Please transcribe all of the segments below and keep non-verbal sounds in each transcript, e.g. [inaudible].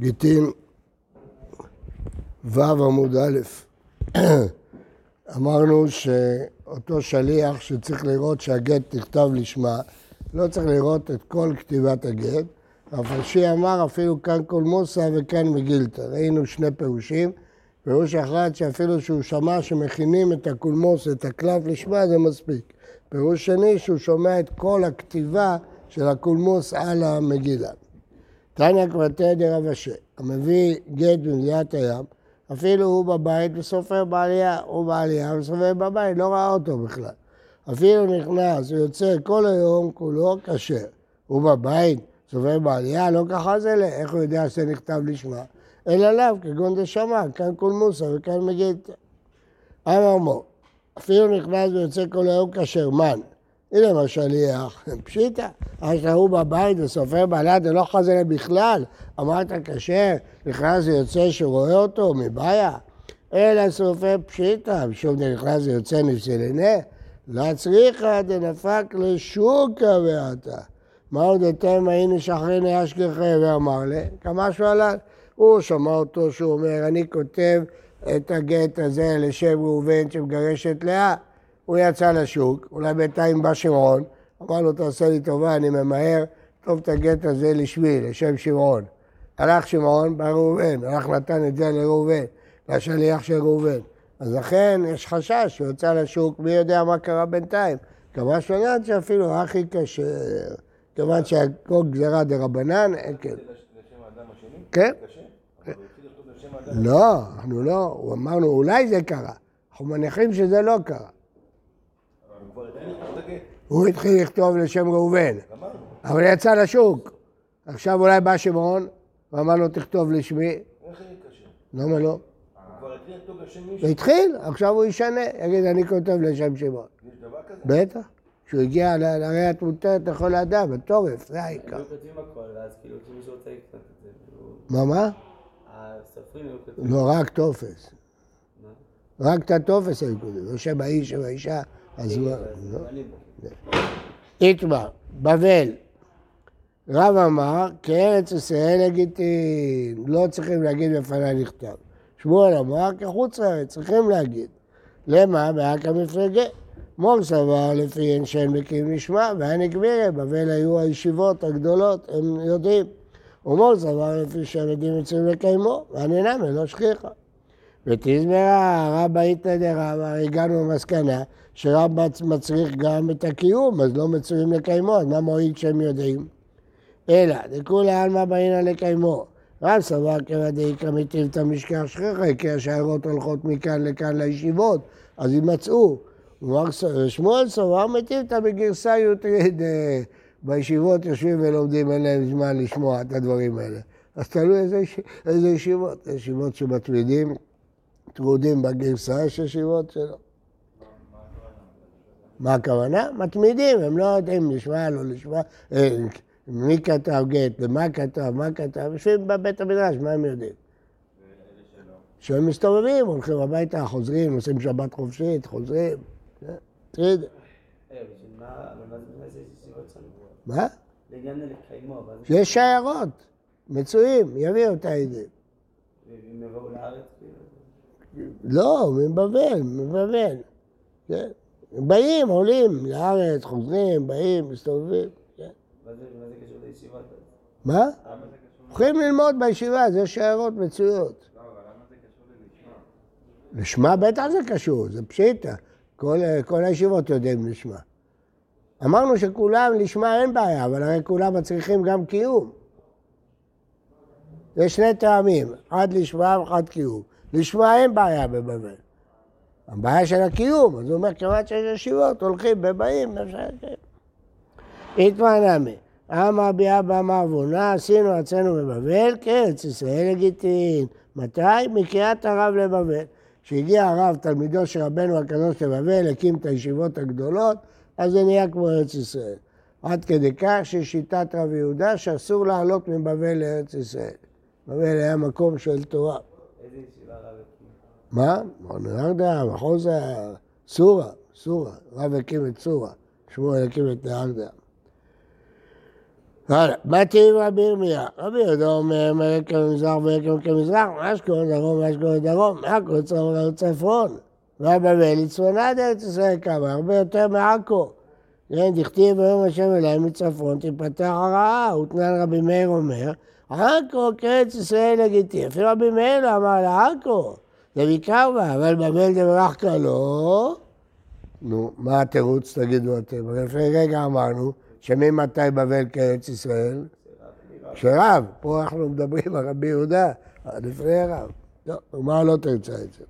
גיטין ו' עמוד א', אמרנו שאותו שליח שצריך לראות שהגט נכתב לשמה, לא צריך לראות את כל כתיבת הגט. הפרשי אמר אפילו כאן קולמוסה וכאן מגילתא. ראינו שני פירושים. פירוש אחד שאפילו שהוא שמע שמכינים את הקולמוס, את הקלף לשמה, זה מספיק. פירוש שני שהוא שומע את כל הכתיבה של הקולמוס על המגילה. תניא קבטי דרב אשר, המביא גט במדינת הים, אפילו הוא בבית וסופר בעלייה, הוא בעלייה וסופר בבית, לא ראה אותו בכלל. אפילו נכנס ויוצא כל היום כולו כשר. הוא בבית, סופר בעלייה, לא ככה זה, איך הוא יודע שזה נכתב לשמה? אלא לאו, כגון דשמע, כאן קולמוסה וכאן מגילתא. אמר מו, אפילו נכנס ויוצא כל היום כשר, מן. הנה מה שליח, פשיטא, אז הוא בבית וסופר בעלת, זה לא חזרה בכלל, אמרת כשר, נכנס ויוצא שרואה אותו, מבעיה. אלא סופר פשיטא, שוב נכנס ויוצא נפסלנה, לא צריכה דנפק לשוקה ועתה. מה עוד אתם היינו שחרין אשכחי ואמר לי, כמשהו עליו. הוא שמע אותו שהוא אומר, אני כותב את הגט הזה לשם ראובן שמגרש את לאה. הוא יצא לשוק, אולי בינתיים בא שמעון, אמר לו, תעשה לי טובה, אני ממהר, כתוב את הגט הזה לשמי, לשם שמעון. הלך שמעון, בא ראובן, הלך נתן את זה לראובן, לשליח של ראובן. אז לכן יש חשש שהוא יצא לשוק, מי יודע מה קרה בינתיים. כמה שולד שאפילו הכי קשה, כיוון שהכל גזירה דה רבנן, אין כן. כן? לא, אנחנו לא, אמרנו אולי זה קרה, אנחנו מניחים שזה לא קרה. הוא התחיל לכתוב לשם ראובן, אבל יצא לשוק. עכשיו אולי בא שמעון, ואמר לו תכתוב לשמי. איך זה יתקשר? למה לא? הוא התחיל, עכשיו הוא ישנה, יגיד אני כותב לשם שמעון. יש דבר כזה? בטח. כשהוא הגיע להרי התמותרת לכל האדם, בתורף, זה העיקר. כאילו, מה, מה? לא, רק טופס. רק את הטופס היו כותבים, לא שם האיש והאישה, אז הוא... לא. איתמר, בבל, רב אמר, כארץ ישראל לגיטין, לא צריכים להגיד בפניי נכתב. שמואל אמר, כחוץ לארץ, צריכים להגיד. למה? באקא מפלגה. מור סבר לפי אין שאין מקים נשמע, והיה נגבירי, בבל היו הישיבות הגדולות, הם יודעים. ומור סבר לפי שהם יודעים מצויים לקיימו, והנינם לא שכיחה. ותזמרה רבא איתא דרבא, הגענו למסקנה שרב מצריך גם את הקיום, אז לא מצויים לקיימו, אז מה מועיל כשהם יודעים? אלא, דכולי עלמא באינא לקיימו. רב סבר כבדאיכא מיטיב את המשכח שכיחי, כי השיירות הולכות מכאן לכאן לישיבות, אז יימצאו. שמואל סבר מיטיבתא בגרסה יוטריד, בישיבות יושבים ולומדים, אין להם זמן לשמוע את הדברים האלה. אז תלוי איזה, איזה ישיבות, ישיבות שמתמידים, טרודים בגרסה, יש ישיבות שלא. מה הכוונה? מתמידים, הם לא יודעים לשמוע, לא לשמוע, אה, מי כתב גט, ומה כתב, מה כתב, יושבים בבית המדרש, מה הם יודעים? שהם מסתובבים, הולכים הביתה, חוזרים, עושים שבת חופשית, חוזרים. טריד. מה? יש שיירות, מצויים, יביאו את העדים. לארץ? לא, מבבל, מבבל. באים, עולים לארץ, חוזרים, באים, מסתובבים. כן. מה זה קשור לישיבה? מה? הולכים ללמוד בישיבה, זה שיירות מצויות. לא, זה? לשמה בטח זה קשור, זה פשיטה. כל, כל הישיבות יודעים לשמה. אמרנו שכולם, לשמה אין בעיה, אבל הרי כולם מצריכים גם קיום. יש שני טעמים, אחד לשמה ואחד קיום. לשמה אין בעיה בבבל. הבעיה של הקיום, אז הוא אומר, כיוון שיש ישיבות, הולכים ובאים, אפשר לקיים. התמענמי, אמר בי אבא אמר עוונה, עשינו אצלנו בבבל, כן, ארץ ישראל לגיטין. מתי? מקריאת הרב לבבל. כשהגיע הרב, תלמידו של רבנו הקדוש לבבל, הקים את הישיבות הגדולות, אז זה נהיה כמו ארץ ישראל. עד כדי כך ששיטת רב יהודה שאסור לעלות מבבל לארץ ישראל. בבל היה מקום של תורה. איזה ישיבה רב? מה? נהרדה, מחוז סורה, סורה. רב הקים את סורה. שמואל הקים את נהרדה. הלאה, באתי עם רבי ירמיה, רבי יהודה אומר, מרקע ממזרח ורקע כמזרח, שקורה דרום, שקורה דרום, מעכו צפון צפון. והבבל יצפונה עד ארץ ישראל כמה, הרבה יותר מעכו. כן, דכתיב ביום השם אליי מצפון תפתח הרעה, ותנן רבי מאיר אומר, עכו כארץ ישראל לגיטי, אפילו רבי מאיר לא אמר לעכו, זה מקרבה, אבל בבל דברחקה לא. נו, מה התירוץ תגידו אתם? לפני רגע אמרנו שממתי בבל כארץ ישראל? כשרב, פה אנחנו מדברים על רבי יהודה, לפני הרב. לא, מה לא תרצה את זה?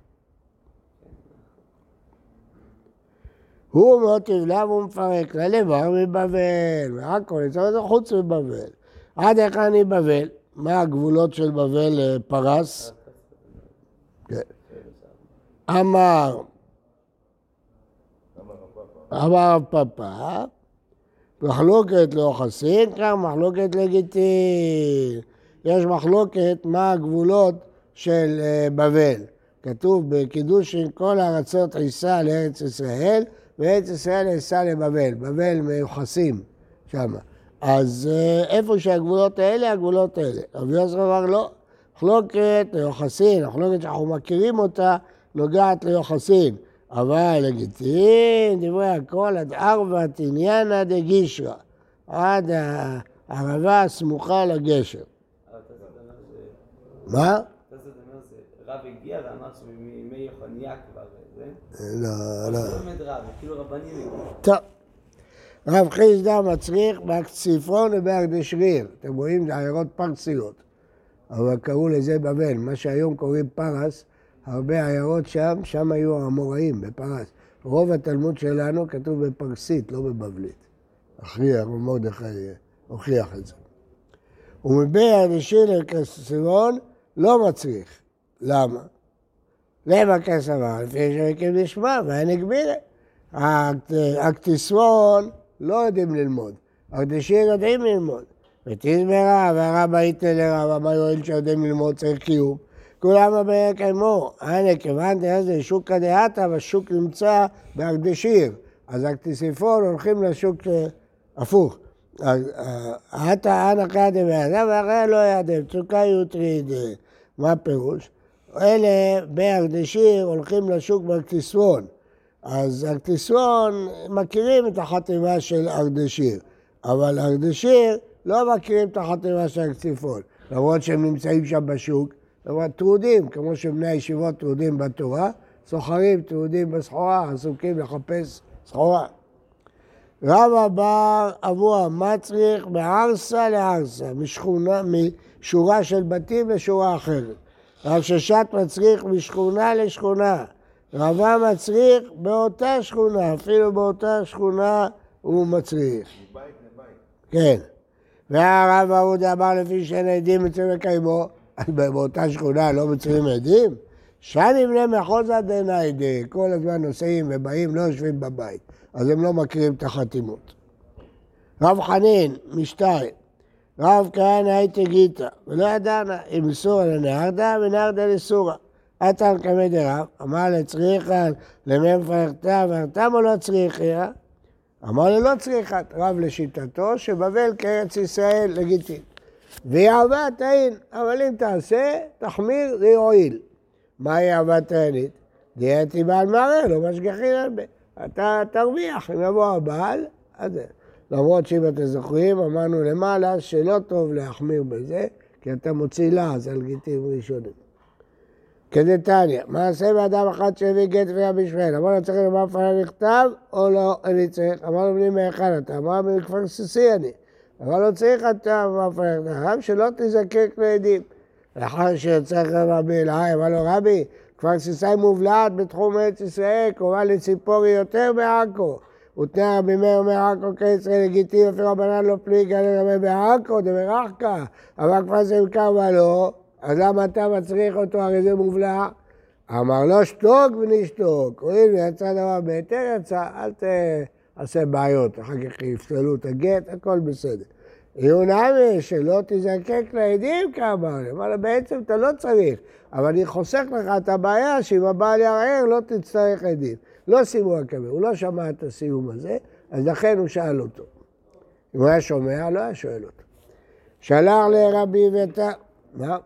הוא מאוד תבלע והוא מפרק, ללבר מבבל, והכל, זה חוץ מבבל. עד היכן היא בבל? מה הגבולות של בבל לפרס? כן. אמר, אמר פפא, מחלוקת לא חסין, כאן מחלוקת לגיטין. יש מחלוקת מה הגבולות של אה, בבל. כתוב בקידוש עם כל הארצות עיסה לארץ ישראל, וארץ ישראל עיסה לבבל. בבל מיוחסים שם. אז אה, איפה שהגבולות האלה, הגבולות האלה. רבי יוסף אמר לא, מחלוקת ליוחסין, מחלוקת שאנחנו מכירים אותה, נוגעת ליוחסין. אבל לגיטין, דברי הכל עד ארבע תניאנה דגישרא, עד הערבה הסמוכה לגשר. מה? רב הגיע ואמר שמימי יוחניה כבר, זה? לא, לא. באמת רב, כאילו רבנים. טוב. רב חיסדא מצריך באקציפון ובארדשריר. אתם רואים, זה עיירות פרסיות. אבל קראו לזה בבל. מה שהיום קוראים פרס, הרבה עיירות שם, שם היו האמוראים בפרס. רוב התלמוד שלנו כתוב בפרסית, לא בבבלית. אחי הרב מרדכי הוכיח את זה. ומבי אנשים לקסרון לא מצריך. למה? למה כסבר? לפי שרקים לשמה, ואין הגבילה. הקטיסרון לא יודעים ללמוד, הקדישים יודעים ללמוד. ותזמרה, והרבא ייתן לרב, אמר יואל שיודעים ללמוד צריך קיום. כולם הבעיה קיימו. הנה, כיוון דאז שוקא דעתה, והשוק נמצא בהקדשיר. אז הקטיסיפון הולכים לשוק הפוך. עתה אנא קדא בידה, ואחריה לא יעדם, צוקה יוטריד. מה הפירוש? אלה בהקדשיר הולכים לשוק באקטיספון. אז קטיספון מכירים את החתימה של ארדשיר, אבל ארדשיר לא מכירים את החתימה של קטיספון, למרות שהם נמצאים שם בשוק, אבל טרודים, כמו שבני הישיבות טרודים בתורה, סוחרים טרודים בסחורה, עסוקים לחפש סחורה. רבא בר אבוה, מה צריך מארסה לארסה, משכונה, משורה של בתים לשורה אחרת. רב ששת מצריך משכונה לשכונה. רבה מצריך באותה שכונה, אפילו באותה שכונה הוא מצריך. מבית לבית. כן. והרב אהודה אמר לפי שאין עדים לקיימו, אז [laughs] באותה שכונה לא מצריכים עדים? שאני בני מחוזה דנאידי, כל הזמן נוסעים ובאים, לא יושבים בבית, אז הם לא מכירים את החתימות. רב חנין, משתיים, רב כהנא הייתי גיתא, ולא ידענה אם סורא לנהרדה ונהרדה לסורא. עתן קמא דרב, אמר לצריכן למי מפרקתה ורתם או לא צריכה? אמר לו לא צריכת, רב לשיטתו שבבל כארץ ישראל לגיטין. ויעבה תאין, אבל אם תעשה, תחמיר, זה יועיל. מהי אהבה תאינית? דייתי בעל מערער, לא משגיחין הרבה. אתה תרוויח, אם יבוא הבעל, אז זה. למרות שאם אתם זוכרים, אמרנו למעלה שלא טוב להחמיר בזה, כי אתה מוציא לעז על גיטים ראשונים. כדתניא, מעשה באדם אחד שהביא גט והיה בשביל, אמר לו צריך לומר פנה נכתב או לא, אני צריך, אמר לו בני מהיכן אתה, אמר מכפר סיסי אני, אמר לו צריך אתה, פנה נכתב, שלא תזקק לעדים. לאחר שיצא רבי אלהי, אמר לו רבי, כפר סיסי מובלעת בתחום ארץ ישראל, קרובה לציפורי יותר מעכו. ותנא רבי מאיר אומר עכו כישראל לגיטים, אפילו רבנן לא פליגה לגבי בעכו, דברחקה, אבל כפר זה קרבה לו, אז למה אתה מצריך אותו, הרי זה מובלע? אמר לו שתוק ונשתוק, הואיל ויצא דבר בהיתר יצא, אל תעשה בעיות, אחר כך יפסלו את הגט, הכל בסדר. יהיו נמי שלא תזקק לעדים כמה, אמר לו בעצם אתה לא צריך, אבל אני חוסך לך את הבעיה שאם הבעל יערער לא תצטרך עדים. לא סיימו הקבל, הוא לא שמע את הסיום הזה, אז לכן הוא שאל אותו. אם הוא היה שומע, לא היה שואל אותו. שלח לרבי אביתר, מה?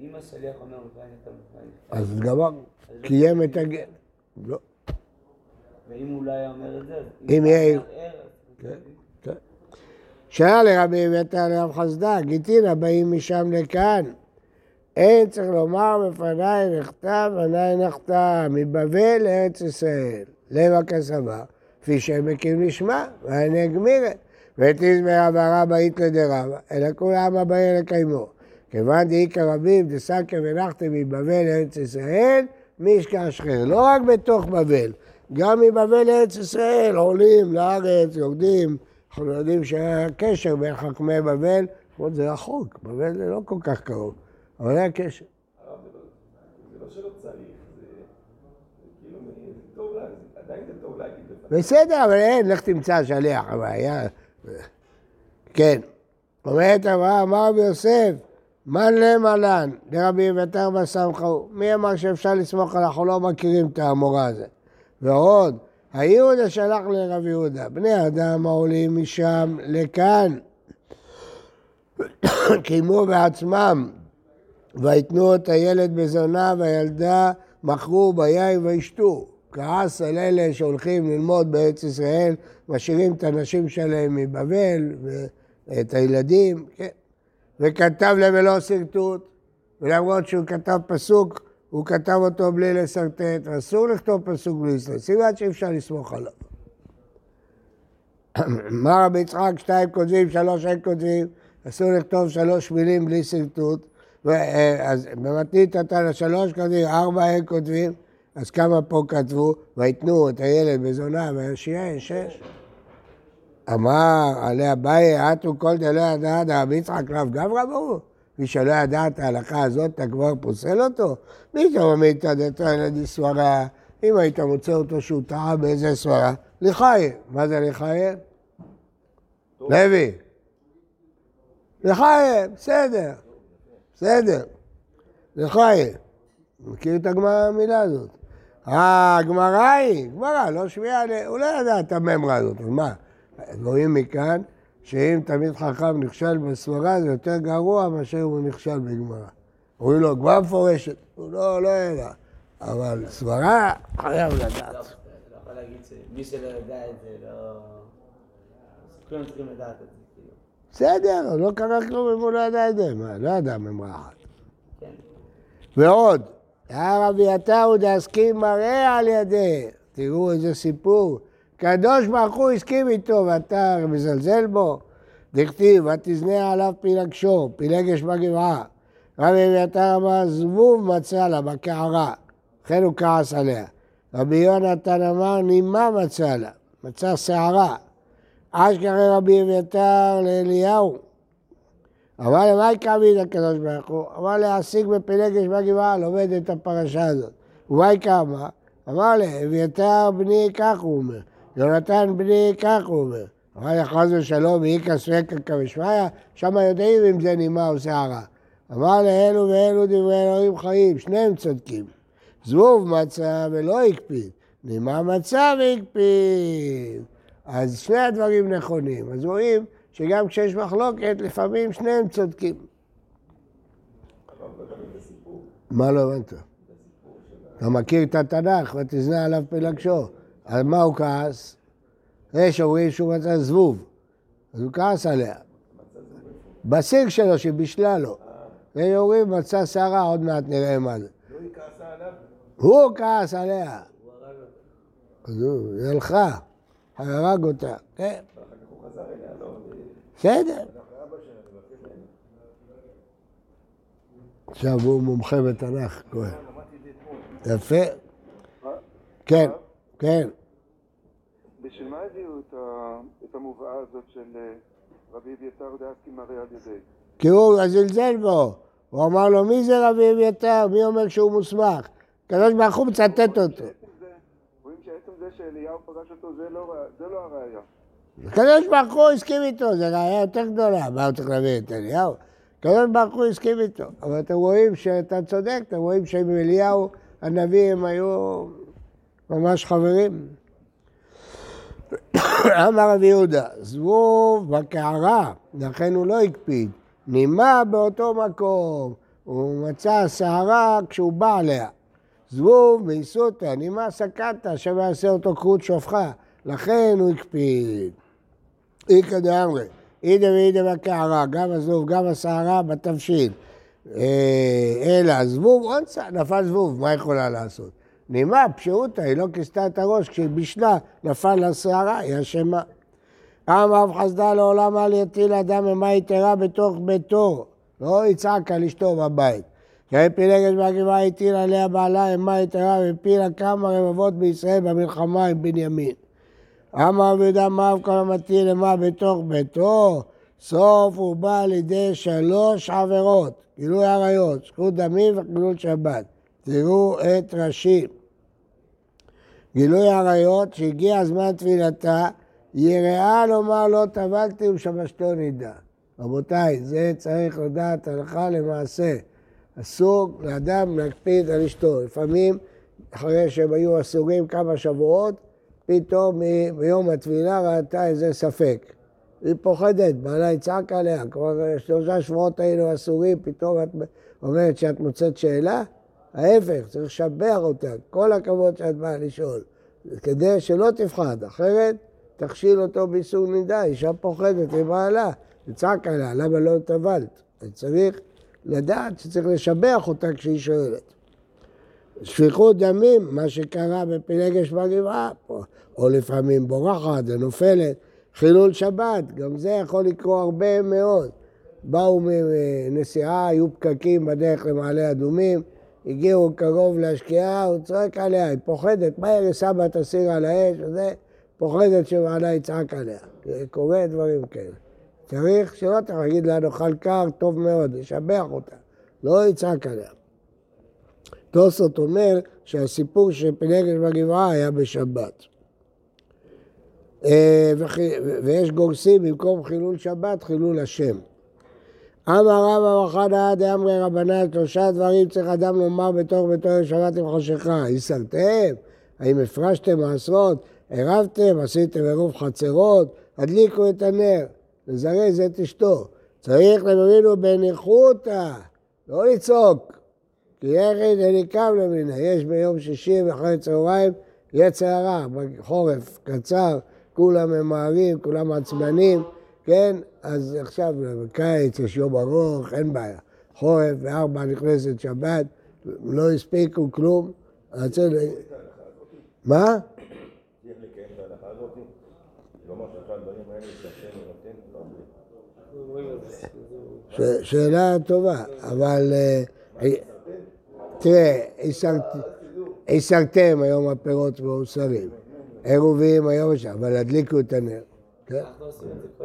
אם השליח אומר אז גמר, קיים את הגט. לא, ואם הוא לא היה אומר את זה, אם יהיה- מערער, אז- כן. שאל לרבי אביתר לרב חסדה, גיטינא באים משם לכאן. אין צריך לומר בפניי נכתב, עיניי נחתם, מבבל לארץ ישראל. למה כסבה? כפי שהם מקים לשמה, ואני אגמירה. ותזמר אברה באית לדרבה, אלא כולם הבאים לקיימו. כיוון דאיכא רבים דסקה ונחתם מבבל לארץ ישראל, מישכח שכם. לא רק בתוך בבל, גם מבבל לארץ ישראל עולים לארץ, יורדים. אנחנו יודעים שהיה קשר בין חכמי בבל, למרות זה רחוק, בבל זה לא כל כך קרוב, אבל היה קשר. לא- לא. בסדר, אבל אין, לך תמצא שליח, הבעיה... כן. אומרת אברהם, אמר רבי יוסף, מן למלן, לרבי אביתר בסמכו. מי אמר שאפשר לסמוך עליו? אנחנו לא מכירים את המורה הזה. ועוד, היהודה שלח לרבי יהודה, בני אדם העולים משם לכאן, [coughs] קיימו בעצמם, ויתנו את הילד בזונה והילדה מכרו ביין וישתו. כעס על אלה שהולכים ללמוד בארץ ישראל, משאירים את הנשים שלהם מבבל ואת הילדים, כן. וכתב להם ולא שרטוט, ולמרות שהוא כתב פסוק, הוא כתב אותו בלי לשרטט, ואסור לכתוב פסוק בלי לשרטט, סימן שאי אפשר לסמוך עליו. [clears throat] מה רבי יצחק, שתיים כותבים, שלוש אין כותבים, אסור לכתוב שלוש מילים בלי שרטוט. ו- אה, אז במתנית נתן לשלוש כותבים, ארבע אין כותבים, אז כמה פה כתבו, ויתנו את הילד בזונה ויושיע, שש. אמר עלי אביי, עטו כל דלא ידעת, רבי יצחק רב גברא ברור. מי שלא ידע את ההלכה הזאת, אתה כבר פוסל אותו? מי תרמית דתו ילדי סברה? אם היית מוצא אותו שהוא טעה באיזה סברה, לחיים. מה זה לחיים? לוי. לחיים, בסדר. בסדר. לחיים. מכיר את הגמרא המילה הזאת? הגמרא היא, גמרא, לא שמיעה, הוא לא ידע את הממרה הזאת, מה? רואים מכאן שאם תלמיד חכם נכשל בסברה זה יותר גרוע מאשר הוא נכשל בגמרא. אומרים לו, גמרא מפורשת, הוא לא, לא ידע, אבל סברה חייב לא, לדעת. לא יכול להגיד שמי שלא יודע את זה, לא... כולם צריכים לדעת את זה, כאילו. בסדר, לא קרה כלום אם הוא לא ידע את זה, מה, לא ידע ממרה אחת. כן. ועוד, היה רבי עטר ודעסקים מראה על ידי, תראו איזה סיפור, קדוש ברוך הוא הסכים איתו ואתה מזלזל בו, דכתיב, ותזנה עליו פילגשו, פילגש בגבעה. רבי אביתר אמר, זבוב מצא לה בקערה, לכן הוא כעס עליה. רבי יונתן אמר, נימה מצא לה, מצא שערה. אשכרה רבי אביתר לאליהו, אמר למה יקמיד הקדוש ברוך הוא? אמר להעסיק בפילגש בגבעה, לומד את הפרשה הזאת. ומה יקמה? אמר לה, אביתר בני כך הוא אומר, יונתן בני כך הוא אומר. אמר חס ושלום, איכא ספקא כמשמיא, שם יודעים אם זה נימה או שערה. אמר לאלו ואלו דברי אלוהים חיים, שניהם צודקים. זבוב מצא ולא הקפיד, נימה מצא והקפיד. אז שני הדברים נכונים. אז רואים שגם כשיש מחלוקת, לפעמים שניהם צודקים. מה לא הבנת? אתה מכיר את התנ"ך, ותזנה עליו פלגשו. על מה הוא כעס? יש אומרים שהוא מצא זבוב, אז הוא כעס עליה. בסיר שלו שבישלה לו. ויש אומרים מצא שערה, עוד מעט נראה מה זה. הוא כעס עליה. אז הוא, היא הלכה, הרג אותה. כן, לא? בסדר. עכשיו הוא מומחה בתנ"ך, כהן. יפה. כן, כן. בשביל מה הביאו את המובאה הזאת של אה, רבי אביתר דאסקי מראה על ידי? כי הוא זלזל בו. הוא אמר לו, מי זה רבי אביתר? מי אומר שהוא מוסמך? הקדוש ברוך הוא מצטט אותו. רואים שעצם זה שאליהו פגש אותו זה לא, לא הראייה. הקדוש ברוך הוא הסכים איתו, זו ראייה יותר גדולה. מה הוא צריך להביא את אליהו? הקדוש ברוך הוא הסכים איתו. אבל אתם רואים שאתה צודק, אתם רואים שעם אליהו הנביא הם היו ממש חברים. [coughs] אמר רבי יהודה, זבוב בקערה, לכן הוא לא הקפיד. נימה באותו מקום, הוא מצא שערה כשהוא בא עליה. זבוב מאיסותא, נימה סקתא, שווה יעשה אותו כרות שופחה, לכן הוא הקפיד. איכא דאמרי, אידא ואידא בקערה, גם הזבוב, גם השערה בתבשיל. אה, אלא זבוב אונסה, נפל זבוב, מה יכולה לעשות? נימה, פשיעותא, היא לא כיסתה את הראש, כשהיא בישלה, נפל לשערה, היא אשמה. אמר רב חסדה לעולם אל יטיל אדם ממה יתרה בתוך ביתו, לא יצעק על אשתו בבית. כי פילגת מהגבעה הטיל עליה בעלה אמה יתרה והפילה כמה רבבות בישראל במלחמה עם בנימין. אמר רבי יהודה מה כל המטיל אמה בתוך ביתו, סוף הוא בא לידי שלוש עבירות, גילוי עריות, זכות דמים וחילול שבת. תראו את רש"י. גילוי עריות שהגיע זמן תפילתה, יראה לומר לא טבלתי ושמשתו נידה. רבותיי, זה צריך לדעת הלכה למעשה. אסור לאדם להקפיד על אשתו. לפעמים, אחרי שהם היו אסורים כמה שבועות, פתאום ביום התפילה ראתה איזה ספק. היא פוחדת, בעלה יצעק עליה, כבר שלושה שבועות היינו אסורים, פתאום את אומרת שאת מוצאת שאלה? ההפך, צריך לשבח אותה, כל הכבוד שאת באה לשאול, כדי שלא תפחד, אחרת תכשיל אותו באיסור נידה, אישה פוחדת מבעלה, תצעק עליה, למה לא טבלת? צריך לדעת שצריך לשבח אותה כשהיא שואלת. שפיכות דמים, מה שקרה בפילגש בגבעה, או לפעמים בורחת ונופלת, חילול שבת, גם זה יכול לקרות הרבה מאוד. באו מנסיעה, היו פקקים בדרך למעלה אדומים, הגיעו קרוב להשקיעה, הוא צועק עליה, היא פוחדת, מהר היא שמה את הסיר על האש, וזה, פוחדת שבעלה יצעק עליה. קורה דברים כאלה. צריך שלא להגיד לה, נאכל קר, טוב מאוד, לשבח אותה, לא יצעק עליה. תוספות אומר שהסיפור של פילגש בגבעה היה בשבת. אה, ויש גורסים במקום חילול שבת, חילול השם. אמר רבא וחנא דאמרי רבנן, שלושה דברים צריך אדם לומר בתוך ביתו עם חשיכה. הסרתם? האם הפרשתם מעשרות? ערבתם? עשיתם עירוב חצרות? הדליקו את הנר. לזרז את אשתו. צריך למרינו בניחותא, לא לצעוק. כי יחד הניקם למינה. יש ביום שישי ואחרי צהריים יצר הרע, בחורף קצר, כולם ממהרים, כולם עצבנים, כן? אז עכשיו בקיץ יש יום ארוך, אין בעיה. חורף, וארבע נכנסת שבת, לא הספיקו כלום. מה? שאלה טובה, אבל אה, תראה, הסרתם היום הפירות מאוסרים. עירובים היום יש, אבל הדליקו את הנר. כן?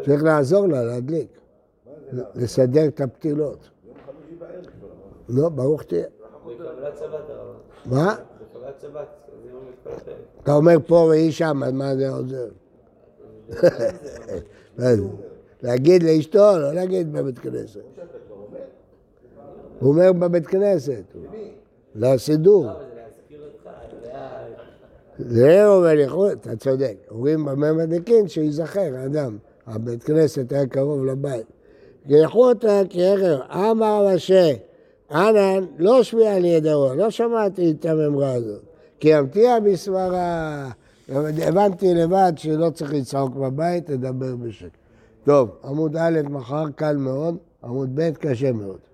צריך לעזור לה להדליק, לסדר את הפתילות. לא, ברוך תהיה. מה? אתה אומר פה והיא שם, אז מה זה עוזר? [laughs] להגיד לאשתו, לא להגיד בבית כנסת. הוא אומר בבית כנסת. לסידור. זה אומר אתה צודק. אומרים במה מדליקין שייזכר האדם. הבית כנסת היה קרוב לבית. אותה כערב, אמר משה, אנן לא שמיע לי ידרו, לא שמעתי את הממרה הזאת. כי אמתיע בסברה, הבנתי לבד שלא צריך לצעוק בבית, לדבר בשקט. טוב, עמוד א' מחר קל מאוד, עמוד ב' קשה מאוד.